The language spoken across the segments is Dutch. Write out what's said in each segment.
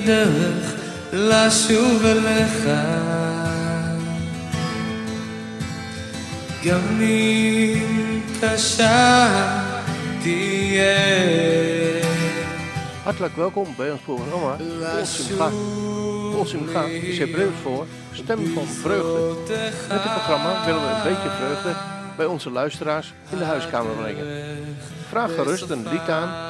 את הדרך לשוב אליך גם אם קשה תהיה Hartelijk welkom bij ons programma Vol Simcha. Vol Simcha is Hebreeuws voor Stem van Vreugde. Met dit programma willen we een beetje vreugde bij onze luisteraars in de huiskamer brengen. Vraag gerust een lied aan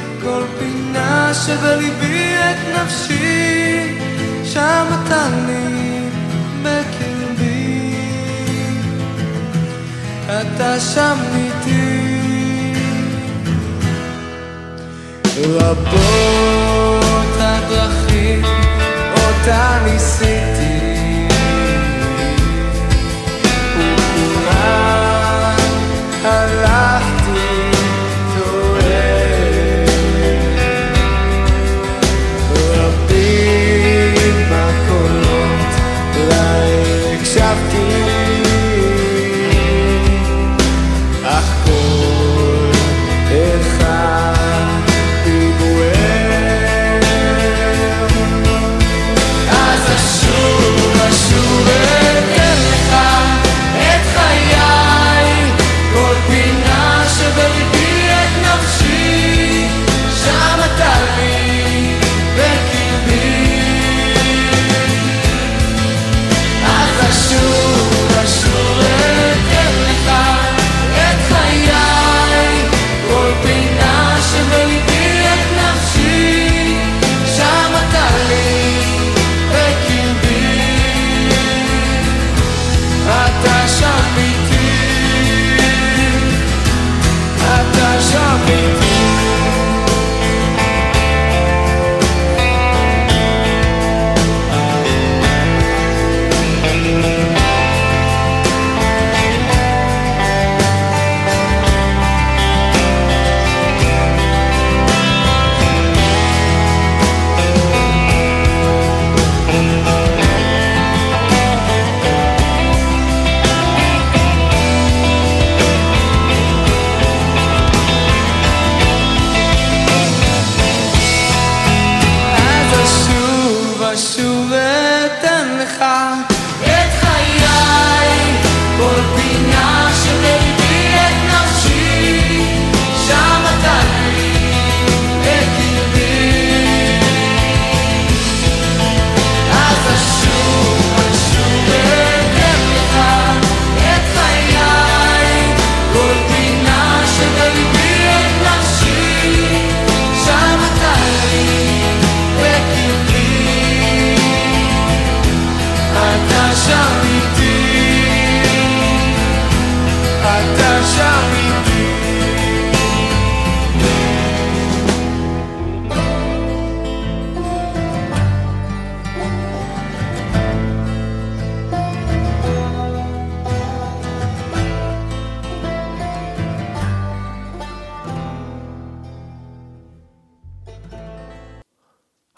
כל פינה שבליבי את נפשי, שם אתה לי בקרבי. אתה שם איתי. רבות הדרכים אותה ניסיתי,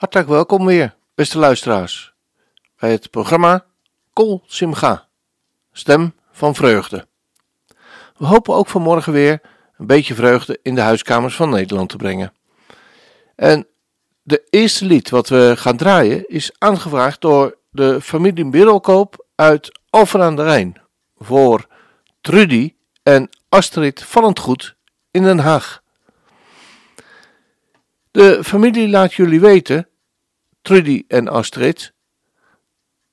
Hartelijk welkom weer, beste luisteraars, bij het programma Kol Simcha, Stem van Vreugde. We hopen ook vanmorgen weer een beetje vreugde in de huiskamers van Nederland te brengen. En de eerste lied wat we gaan draaien is aangevraagd door de familie Middelkoop uit Alphen aan de Rijn voor Trudy en Astrid Vallend Goed in Den Haag. De familie laat jullie weten, Trudy en Astrid,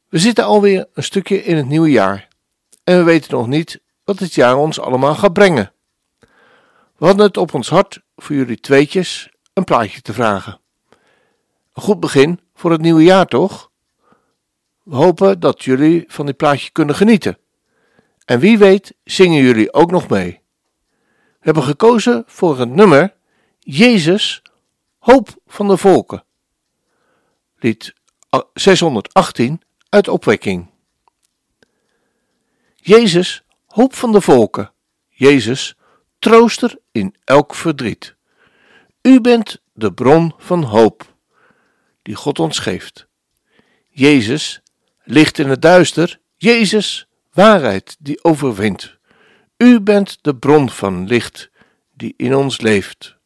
we zitten alweer een stukje in het nieuwe jaar en we weten nog niet wat het jaar ons allemaal gaat brengen. We hadden het op ons hart voor jullie tweetjes een plaatje te vragen. Een goed begin voor het nieuwe jaar, toch? We hopen dat jullie van dit plaatje kunnen genieten. En wie weet zingen jullie ook nog mee. We hebben gekozen voor het nummer Jezus, hoop van de volken. Lied 618 uit opwekking. Jezus, hoop van de volken. Jezus, trooster in elk verdriet. U bent de bron van hoop, die God ons geeft. Jezus, licht in het duister. Jezus, waarheid die overwint. U bent de bron van licht die in ons leeft.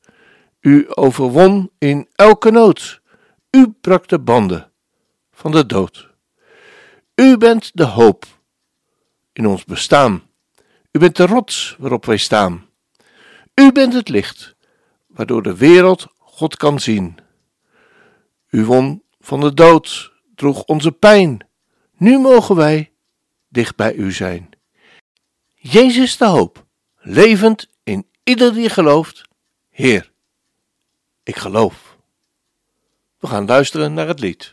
U overwon in elke nood. U brak de banden van de dood. U bent de hoop in ons bestaan. U bent de rots waarop wij staan. U bent het licht waardoor de wereld God kan zien. U won van de dood, droeg onze pijn. Nu mogen wij dicht bij u zijn. Jezus de hoop, levend in ieder die gelooft. Heer, ik geloof. We gaan luisteren naar het lied.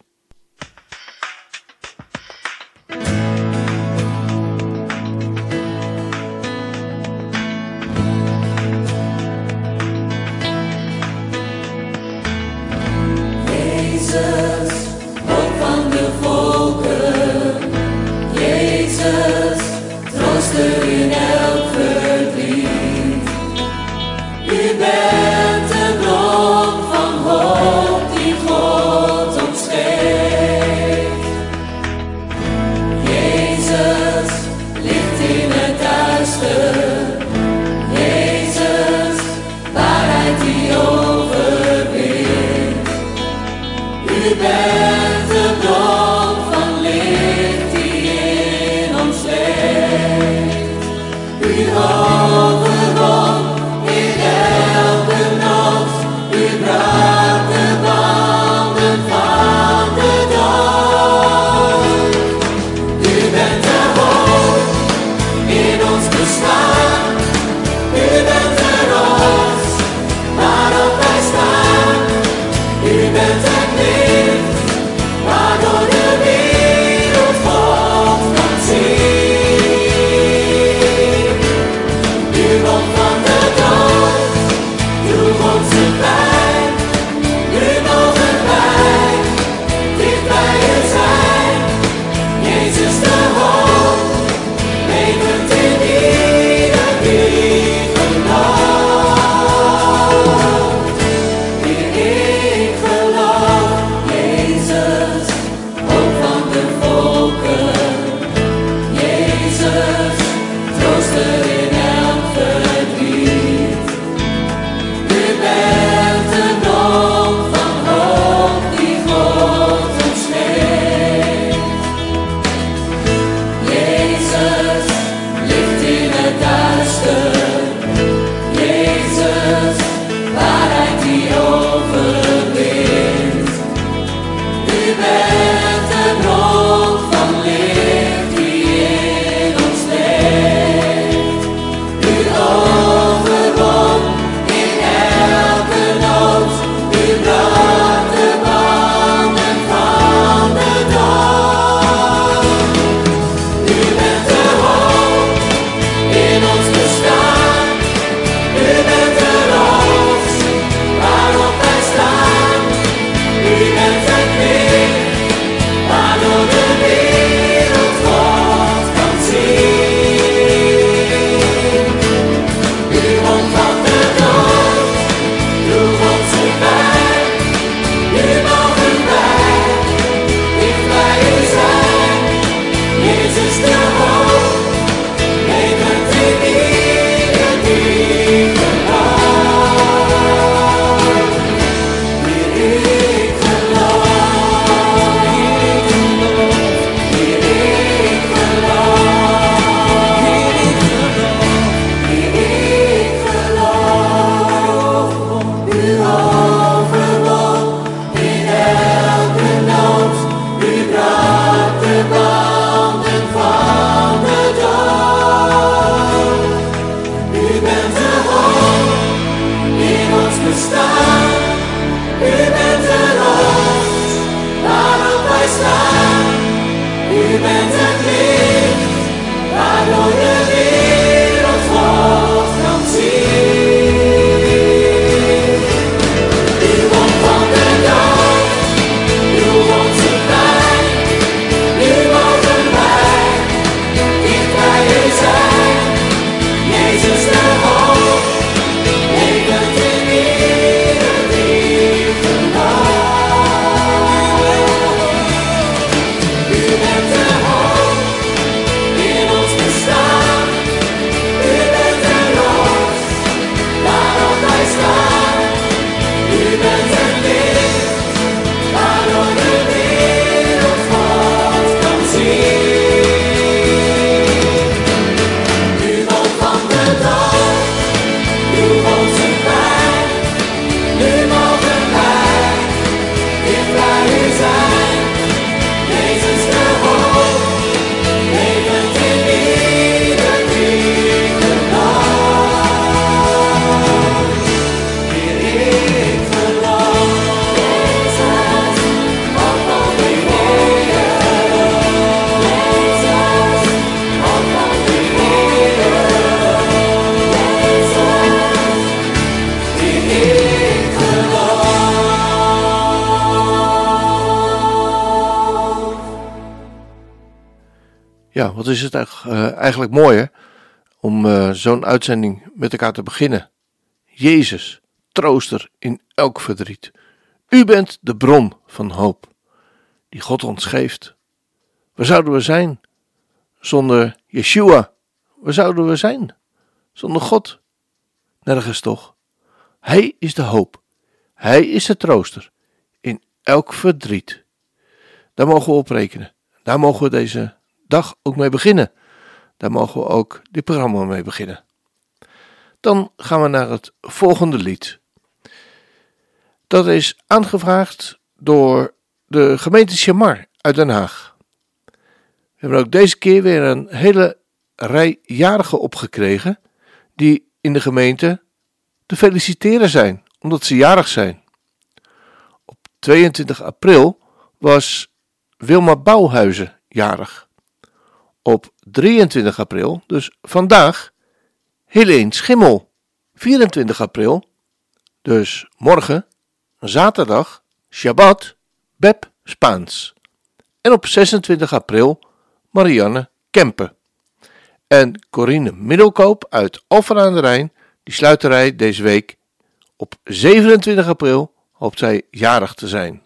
Is het eigenlijk, eigenlijk mooier om uh, zo'n uitzending met elkaar te beginnen. Jezus, trooster in elk verdriet. U bent de bron van hoop, die God ons geeft. Waar zouden we zijn zonder Yeshua? Waar zouden we zijn zonder God? Nergens toch. Hij is de hoop. Hij is de trooster in elk verdriet. Daar mogen we op rekenen. Daar mogen we deze dag ook mee beginnen. Daar mogen we ook dit programma mee beginnen. Dan gaan we naar het volgende lied. Dat is aangevraagd door de gemeente Chamar uit Den Haag. We hebben ook deze keer weer een hele rij jarigen opgekregen die in de gemeente te feliciteren zijn, omdat ze jarig zijn. Op 22 april was Wilma Bouwhuizen jarig. Op 23 april, dus vandaag, Helene Schimmel. 24 april, dus morgen, zaterdag, Shabbat, Beb Spaans. En op 26 april, Marianne Kempen. En Corine Middelkoop uit Alphen aan de Rijn, die sluiterij deze week. Op 27 april hoopt zij jarig te zijn.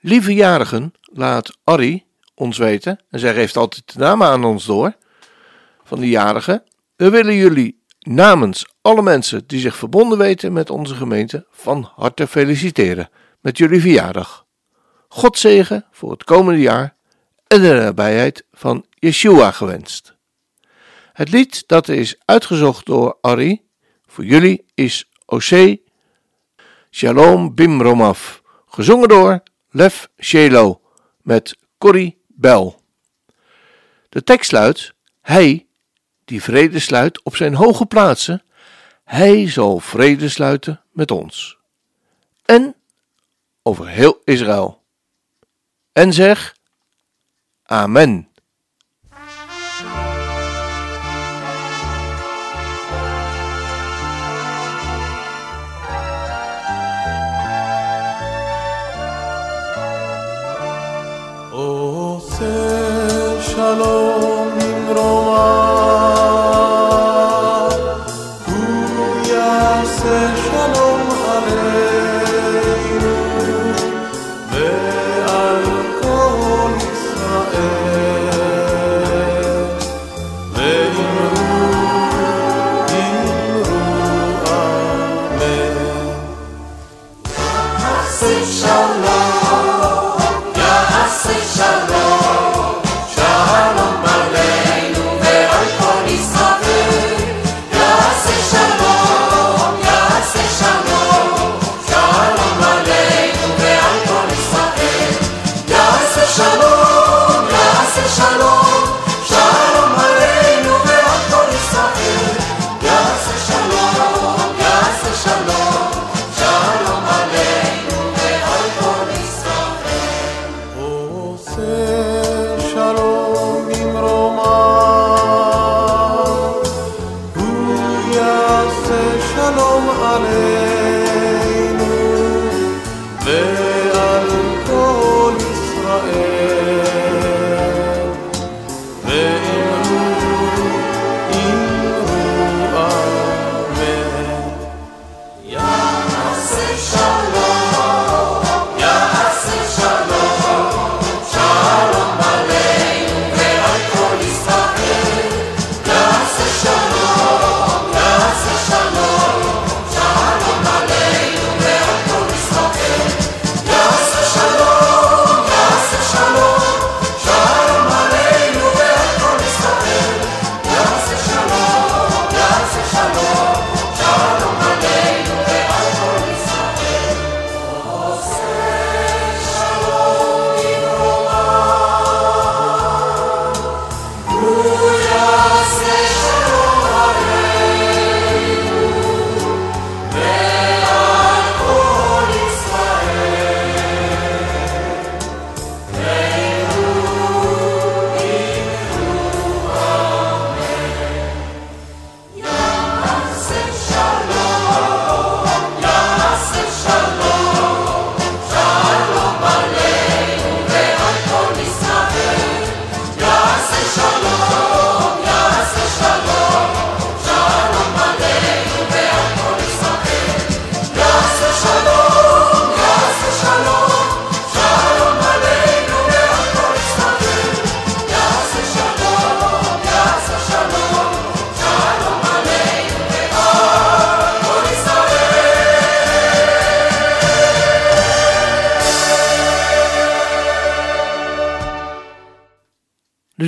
Lieve jarigen, laat Arrie ons weten, en zij geeft altijd de namen aan ons door, van de jarigen. We willen jullie namens alle mensen die zich verbonden weten met onze gemeente van harte feliciteren met jullie verjaardag. God zegen voor het komende jaar en de nabijheid van Yeshua gewenst. Het lied dat is uitgezocht door Ari voor jullie is Ose Shalom Bimromav, gezongen door Lef Shelo met Corrie Bell. De tekst luidt: Hij die vrede sluit op zijn hoge plaatsen, hij zal vrede sluiten met ons. En over heel Israël. En zeg: Amen. Shalom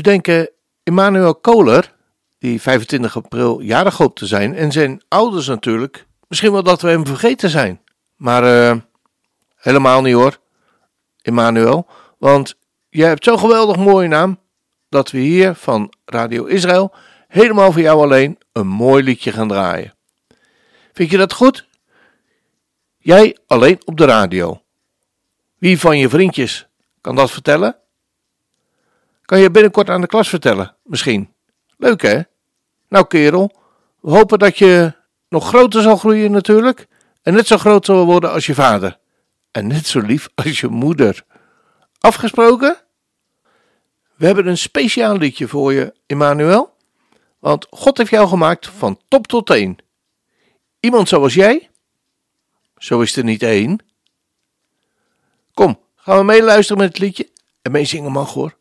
Nu denken Emmanuel Kohler, die 25 april jarig hoopt te zijn, en zijn ouders natuurlijk, misschien wel dat we hem vergeten zijn. Maar uh, helemaal niet hoor, Emmanuel, want jij hebt zo'n geweldig mooie naam dat we hier van Radio Israël helemaal voor jou alleen een mooi liedje gaan draaien. Vind je dat goed? Jij alleen op de radio. Wie van je vriendjes kan dat vertellen? Kan je binnenkort aan de klas vertellen, misschien? Leuk hè? Nou kerel, we hopen dat je nog groter zal groeien natuurlijk. En net zo groot zal worden als je vader. En net zo lief als je moeder. Afgesproken? We hebben een speciaal liedje voor je, Emmanuel. Want God heeft jou gemaakt van top tot teen. Iemand zoals jij? Zo is er niet één. Kom, gaan we meeluisteren met het liedje en meezingen mag hoor.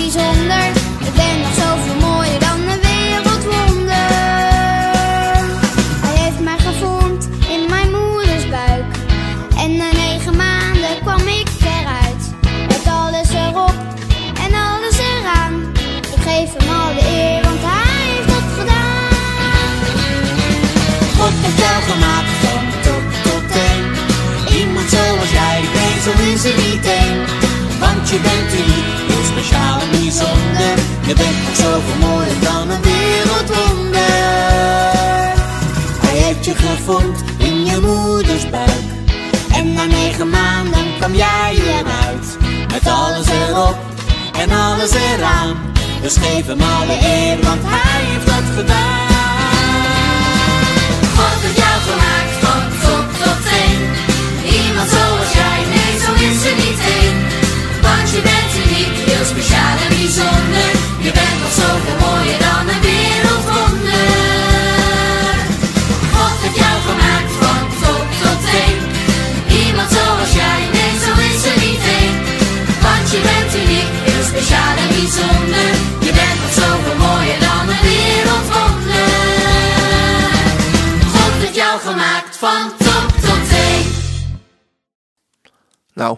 je bent uniek, heel speciaal en bijzonder. Je bent nog zoveel mooier dan een wereldwonder. Hij heeft je gevormd in je moeders buik. En na negen maanden kwam jij eruit. Met alles erop en alles eraan. Dus geef hem alle eer, want hij heeft dat gedaan. Je bent uniek, heel speciaal en bijzonder. Je bent nog zoveel mooier dan een wereldwonder. God heeft jou gemaakt van top tot teen. Iemand zoals jij, nee zo is er niet één. Want je bent uniek, heel speciaal en bijzonder. Je bent nog zoveel mooier dan een wereldwonder. God heeft jou gemaakt van top tot teen. Nou,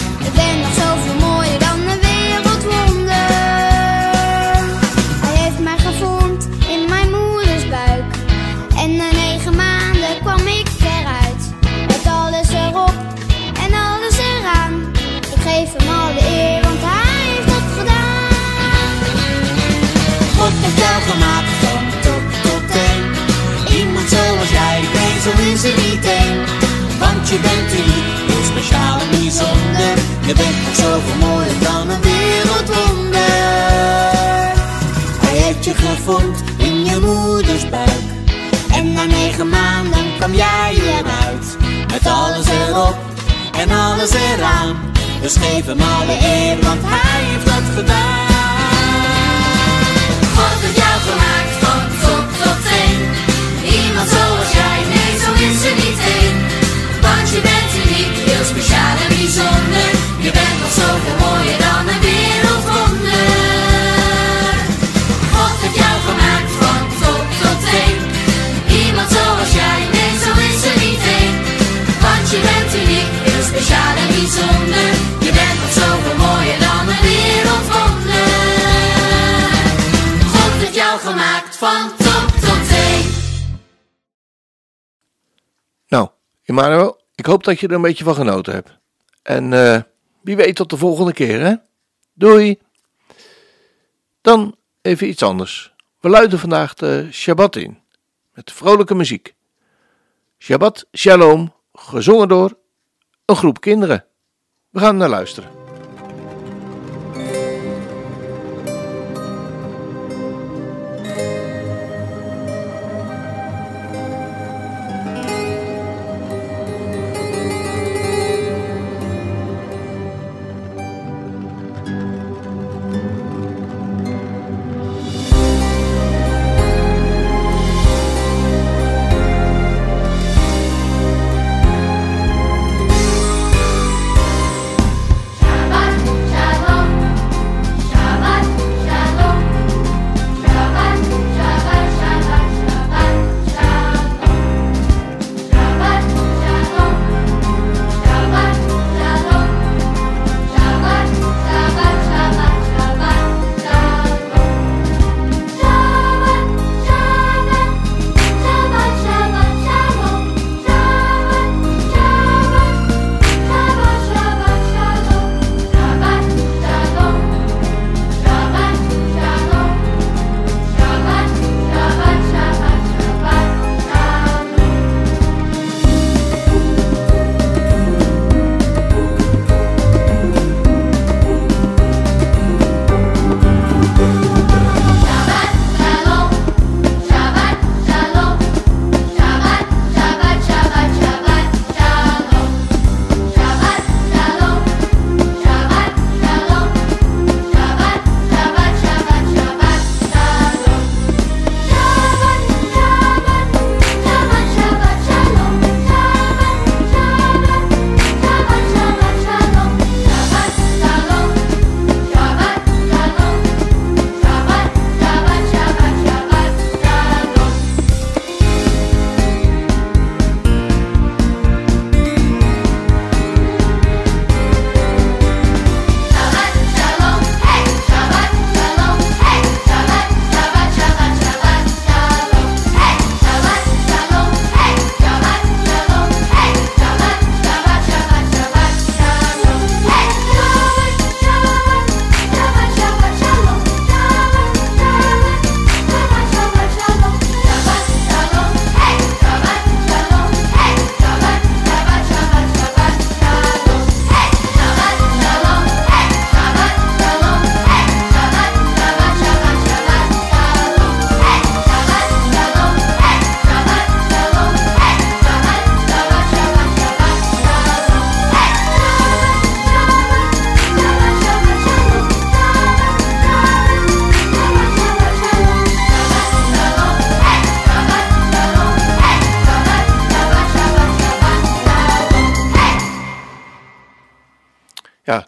zoveel mooier dan een wereldwonder. Hij heeft je gevormd in je moeders buik. En na negen maanden kwam jij eruit. Met alles erop en alles eraan. Dus geef hem alle eer, want hij heeft dat gedaan. God heeft jou gemaakt van top tot teen. Iemand zoals jij, nee zo is er niet één je bent uniek, heel speciaal en bijzonder. Je bent nog zoveel mooier dan een wereldwonder. God heeft jou gemaakt van top tot teen. Iemand zoals jij, nee zo is er niet één. Want je bent uniek, heel speciaal en bijzonder. Je bent nog zoveel mooier dan een wereldwonder. God heeft jou gemaakt van top tot teen. Nou, Emmanuel, ik hoop dat je er een beetje van genoten hebt. En uh, wie weet tot de volgende keer, hè? Doei! Dan even iets anders. We luiden vandaag de Shabbat in, met vrolijke muziek. Shabbat Shalom, gezongen door een groep kinderen. We gaan naar luisteren.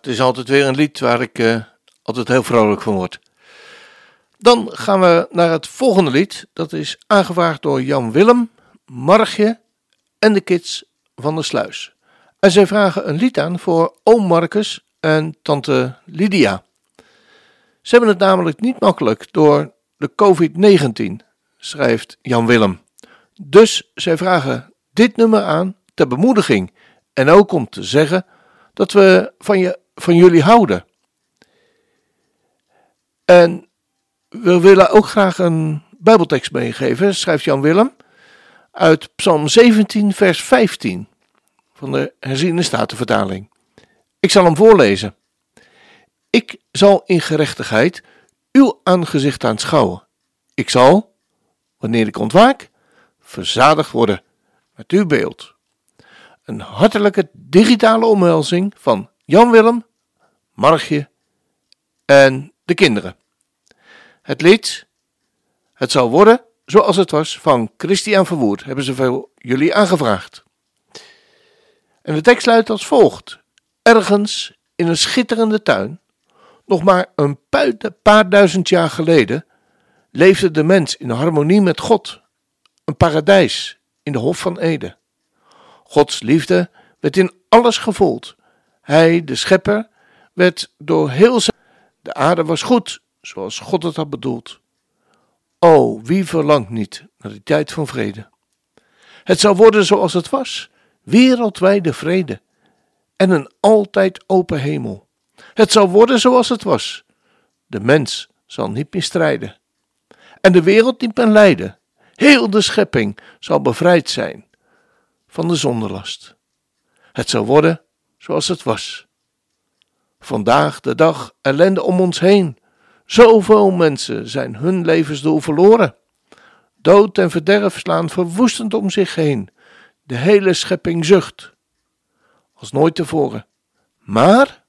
Het is altijd weer een lied waar ik uh, altijd heel vrolijk van word. Dan gaan we naar het volgende lied. Dat is aangevraagd door Jan Willem, Margje en de kids van de Sluis. En zij vragen een lied aan voor oom Marcus en tante Lydia. Ze hebben het namelijk niet makkelijk door de COVID-19, schrijft Jan Willem. Dus zij vragen dit nummer aan ter bemoediging en ook om te zeggen dat we van, je, van jullie houden. En we willen ook graag een Bijbeltekst meegeven, schrijft Jan Willem, uit Psalm 17, vers 15 van de herziene statenvertaling. Ik zal hem voorlezen. Ik zal in gerechtigheid uw aangezicht aanschouwen. Ik zal, wanneer ik ontwaak, verzadigd worden met uw beeld. Een hartelijke digitale omhelzing van Jan Willem, Margje en de kinderen. Het lied Het zal worden zoals het was van Christian Verwoerd hebben ze veel jullie aangevraagd. En de tekst luidt als volgt: Ergens in een schitterende tuin, nog maar een paar duizend jaar geleden, leefde de mens in harmonie met God, een paradijs in de Hof van Eden. Gods liefde werd in alles gevoeld. Hij, de schepper, werd door heel zijn. De aarde was goed, zoals God het had bedoeld. O, wie verlangt niet naar die tijd van vrede? Het zou worden zoals het was, wereldwijde vrede en een altijd open hemel. Het zal worden zoals het was. De mens zal niet meer strijden en de wereld niet meer lijden. Heel de schepping zal bevrijd zijn van de zonderlast. Het zal worden zoals het was. Vandaag de dag ellende om ons heen. Zoveel mensen zijn hun levensdoel verloren. Dood en verderf slaan verwoestend om zich heen. De hele schepping zucht. Als nooit tevoren. Maar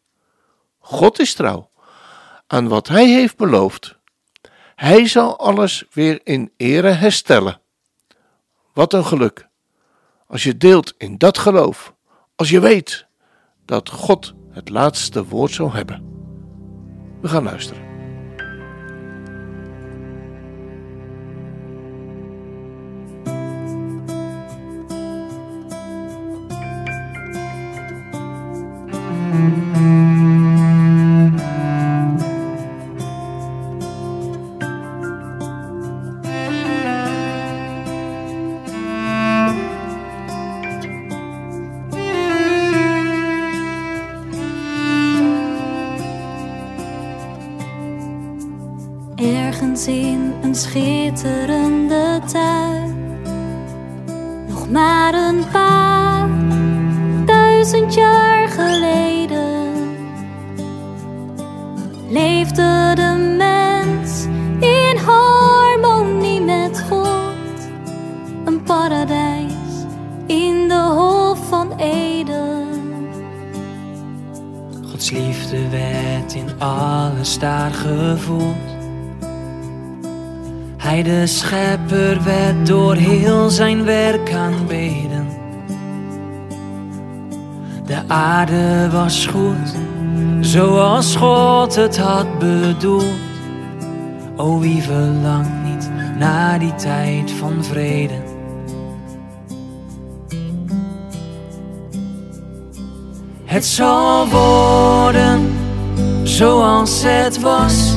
God is trouw aan wat Hij heeft beloofd. Hij zal alles weer in ere herstellen. Wat een geluk. Als je deelt in dat geloof. Als je weet dat God het laatste woord zal hebben. We gaan luisteren. Schepper werd door heel zijn werk aanbeden. De aarde was goed, zoals God het had bedoeld. O wie verlangt niet naar die tijd van vrede. Het zal worden zoals het was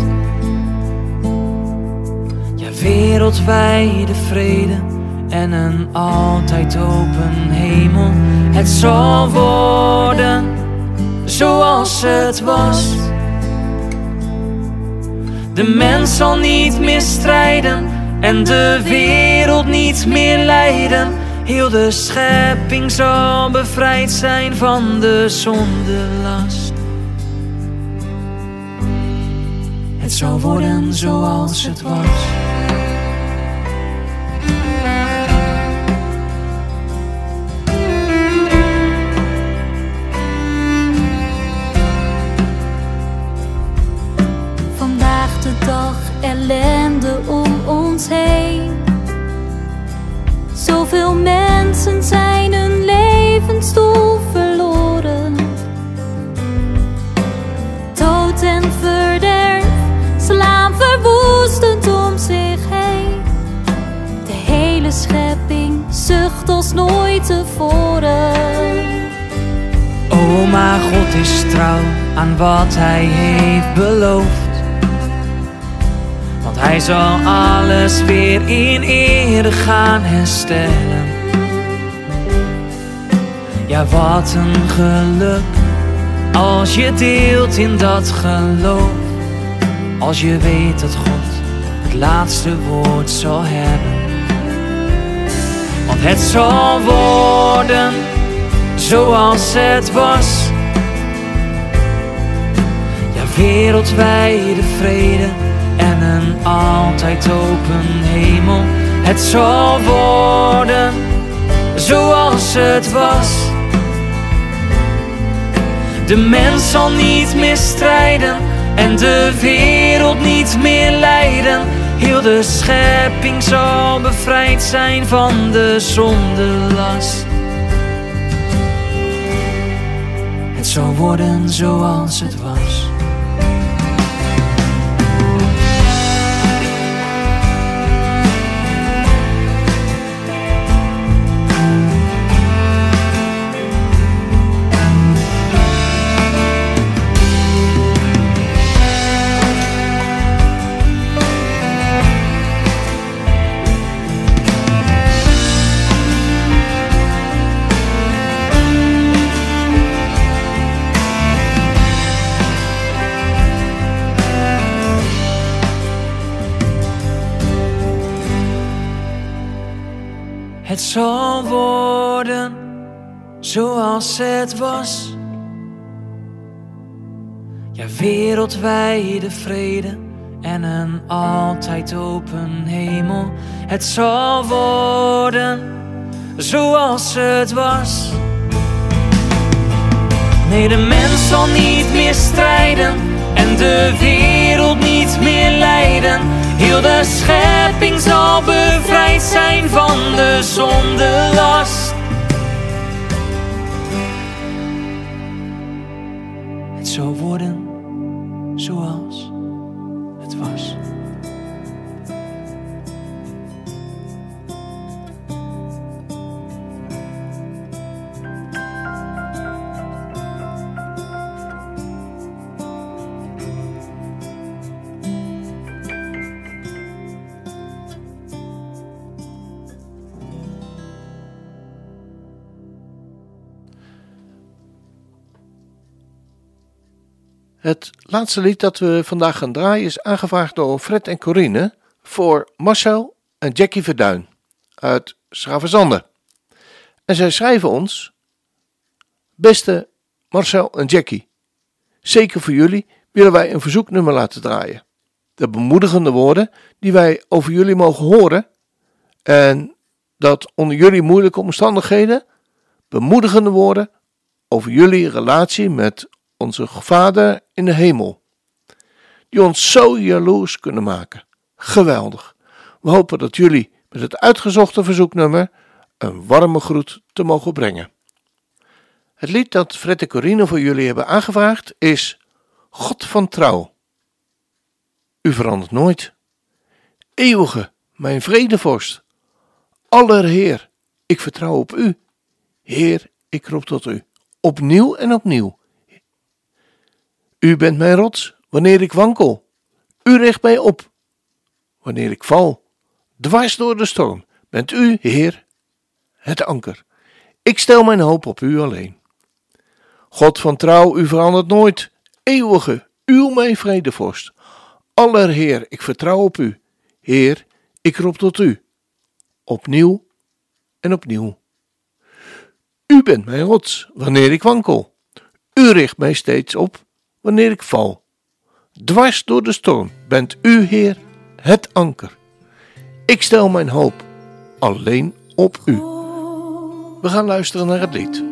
wereldwijde vrede en een altijd open hemel. Het zal worden zoals het was. De mens zal niet meer strijden en de wereld niet meer lijden. Heel de schepping zal bevrijd zijn van de zondelast. Het zal worden zoals het was. Maar God is trouw aan wat Hij heeft beloofd. Want Hij zal alles weer in ere gaan herstellen. Ja, wat een geluk als je deelt in dat geloof. Als je weet dat God het laatste woord zal hebben. Want het zal worden zoals het was. Ja, wereldwijde vrede en een altijd open hemel. Het zal worden zoals het was. De mens zal niet meer strijden en de wereld niet meer lijden. Heel de schepping zal bevrijd zijn van de zondelast. Zal worden zoals het was. Zoals het was. Ja, wereldwijde vrede en een altijd open hemel. Het zal worden zoals het was. Nee, de mens zal niet meer strijden en de wereld niet meer lijden. Heel de schepping zal bevrijd zijn van de zondelast. Het zal worden zoals het Het laatste lied dat we vandaag gaan draaien is aangevraagd door Fred en Corine voor Marcel en Jackie Verduin uit Schravenzande. En zij schrijven ons: Beste Marcel en Jackie, zeker voor jullie willen wij een verzoeknummer laten draaien. De bemoedigende woorden die wij over jullie mogen horen en dat onder jullie moeilijke omstandigheden bemoedigende woorden over jullie relatie met onze Vader in de hemel, die ons zo jaloers kunnen maken. Geweldig. We hopen dat jullie met het uitgezochte verzoeknummer een warme groet te mogen brengen. Het lied dat Fred en Corine voor jullie hebben aangevraagd is God van trouw. U verandert nooit. Eeuwige, mijn vredevorst. Allerheer, ik vertrouw op u. Heer, ik roep tot u. Opnieuw en opnieuw. U bent mijn rots wanneer ik wankel. U richt mij op wanneer ik val. Dwars door de storm bent u, Heer, het anker. Ik stel mijn hoop op u alleen. God van trouw, u verandert nooit. Eeuwige, uw mijn vredevorst. Allerheer, ik vertrouw op u. Heer, ik roep tot u. Opnieuw en opnieuw. U bent mijn rots wanneer ik wankel. U richt mij steeds op wanneer ik val. Dwars door de storm bent u, Heer, het anker. Ik stel mijn hoop alleen op u. We gaan luisteren naar het lied.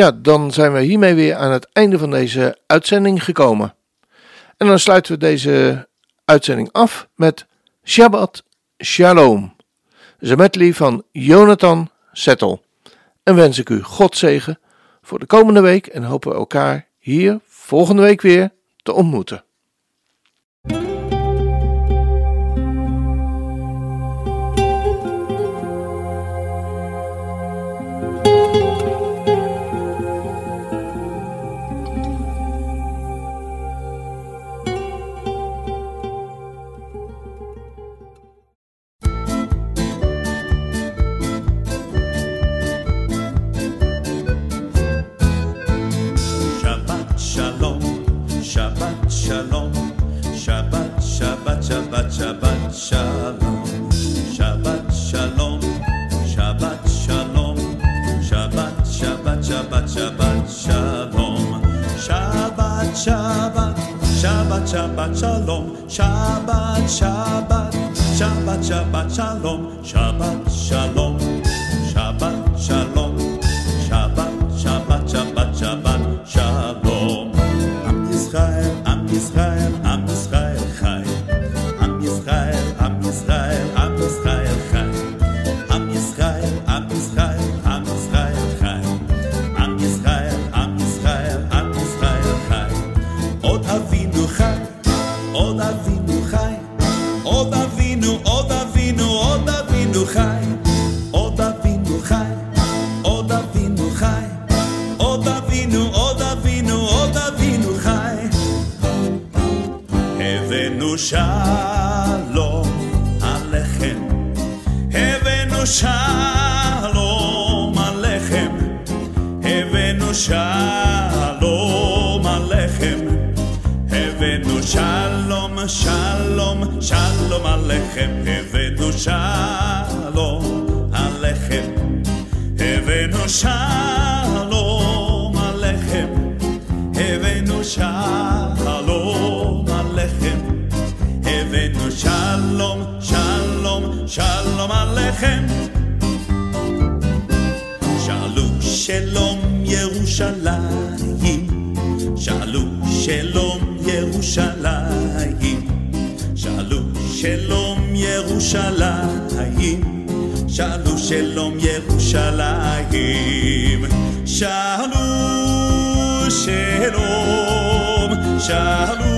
Ja, dan zijn we hiermee weer aan het einde van deze uitzending gekomen. En dan sluiten we deze uitzending af met Shabbat Shalom. Zemetli van Jonathan Settel. En wens ik u God zegen voor de komende week en hopen we elkaar hier volgende week weer te ontmoeten. Shalom Alechem, Hevenu Shalom, Shalom, Shalom Alechem, Hevenu Shalom Alechem, Hevenu Shalom. לכם. שאלו שלום ירושלים, שאלו שלום ירושלים, שאלו שלום ירושלים, שאלו שלום ירושלים, שאלו שלום, שאלו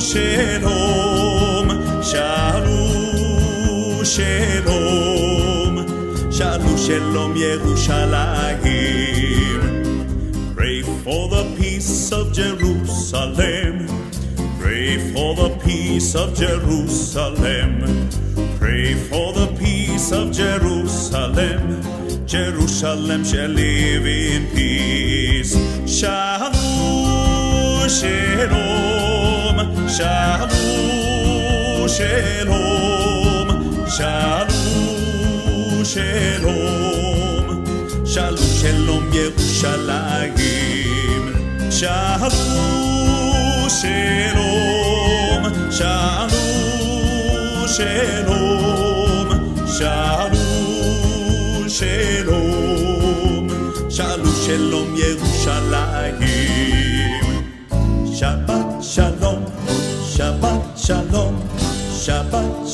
שלום. shalom, shalom, shalom, Yerushalayim. Pray for the peace of Jerusalem. Pray for the peace of Jerusalem. Pray for the peace of Jerusalem. Jerusalem shall live in peace. Shalom, shalom, shalom, shalom. Shalom, shalom, shalom, shalom, Yerushalayim. Shalom, shalom, shalom, shalom, shalom, shalom, shalom, shalom, Yerushalayim. Shabbat shalom, Shabbat shalom, Shabbat,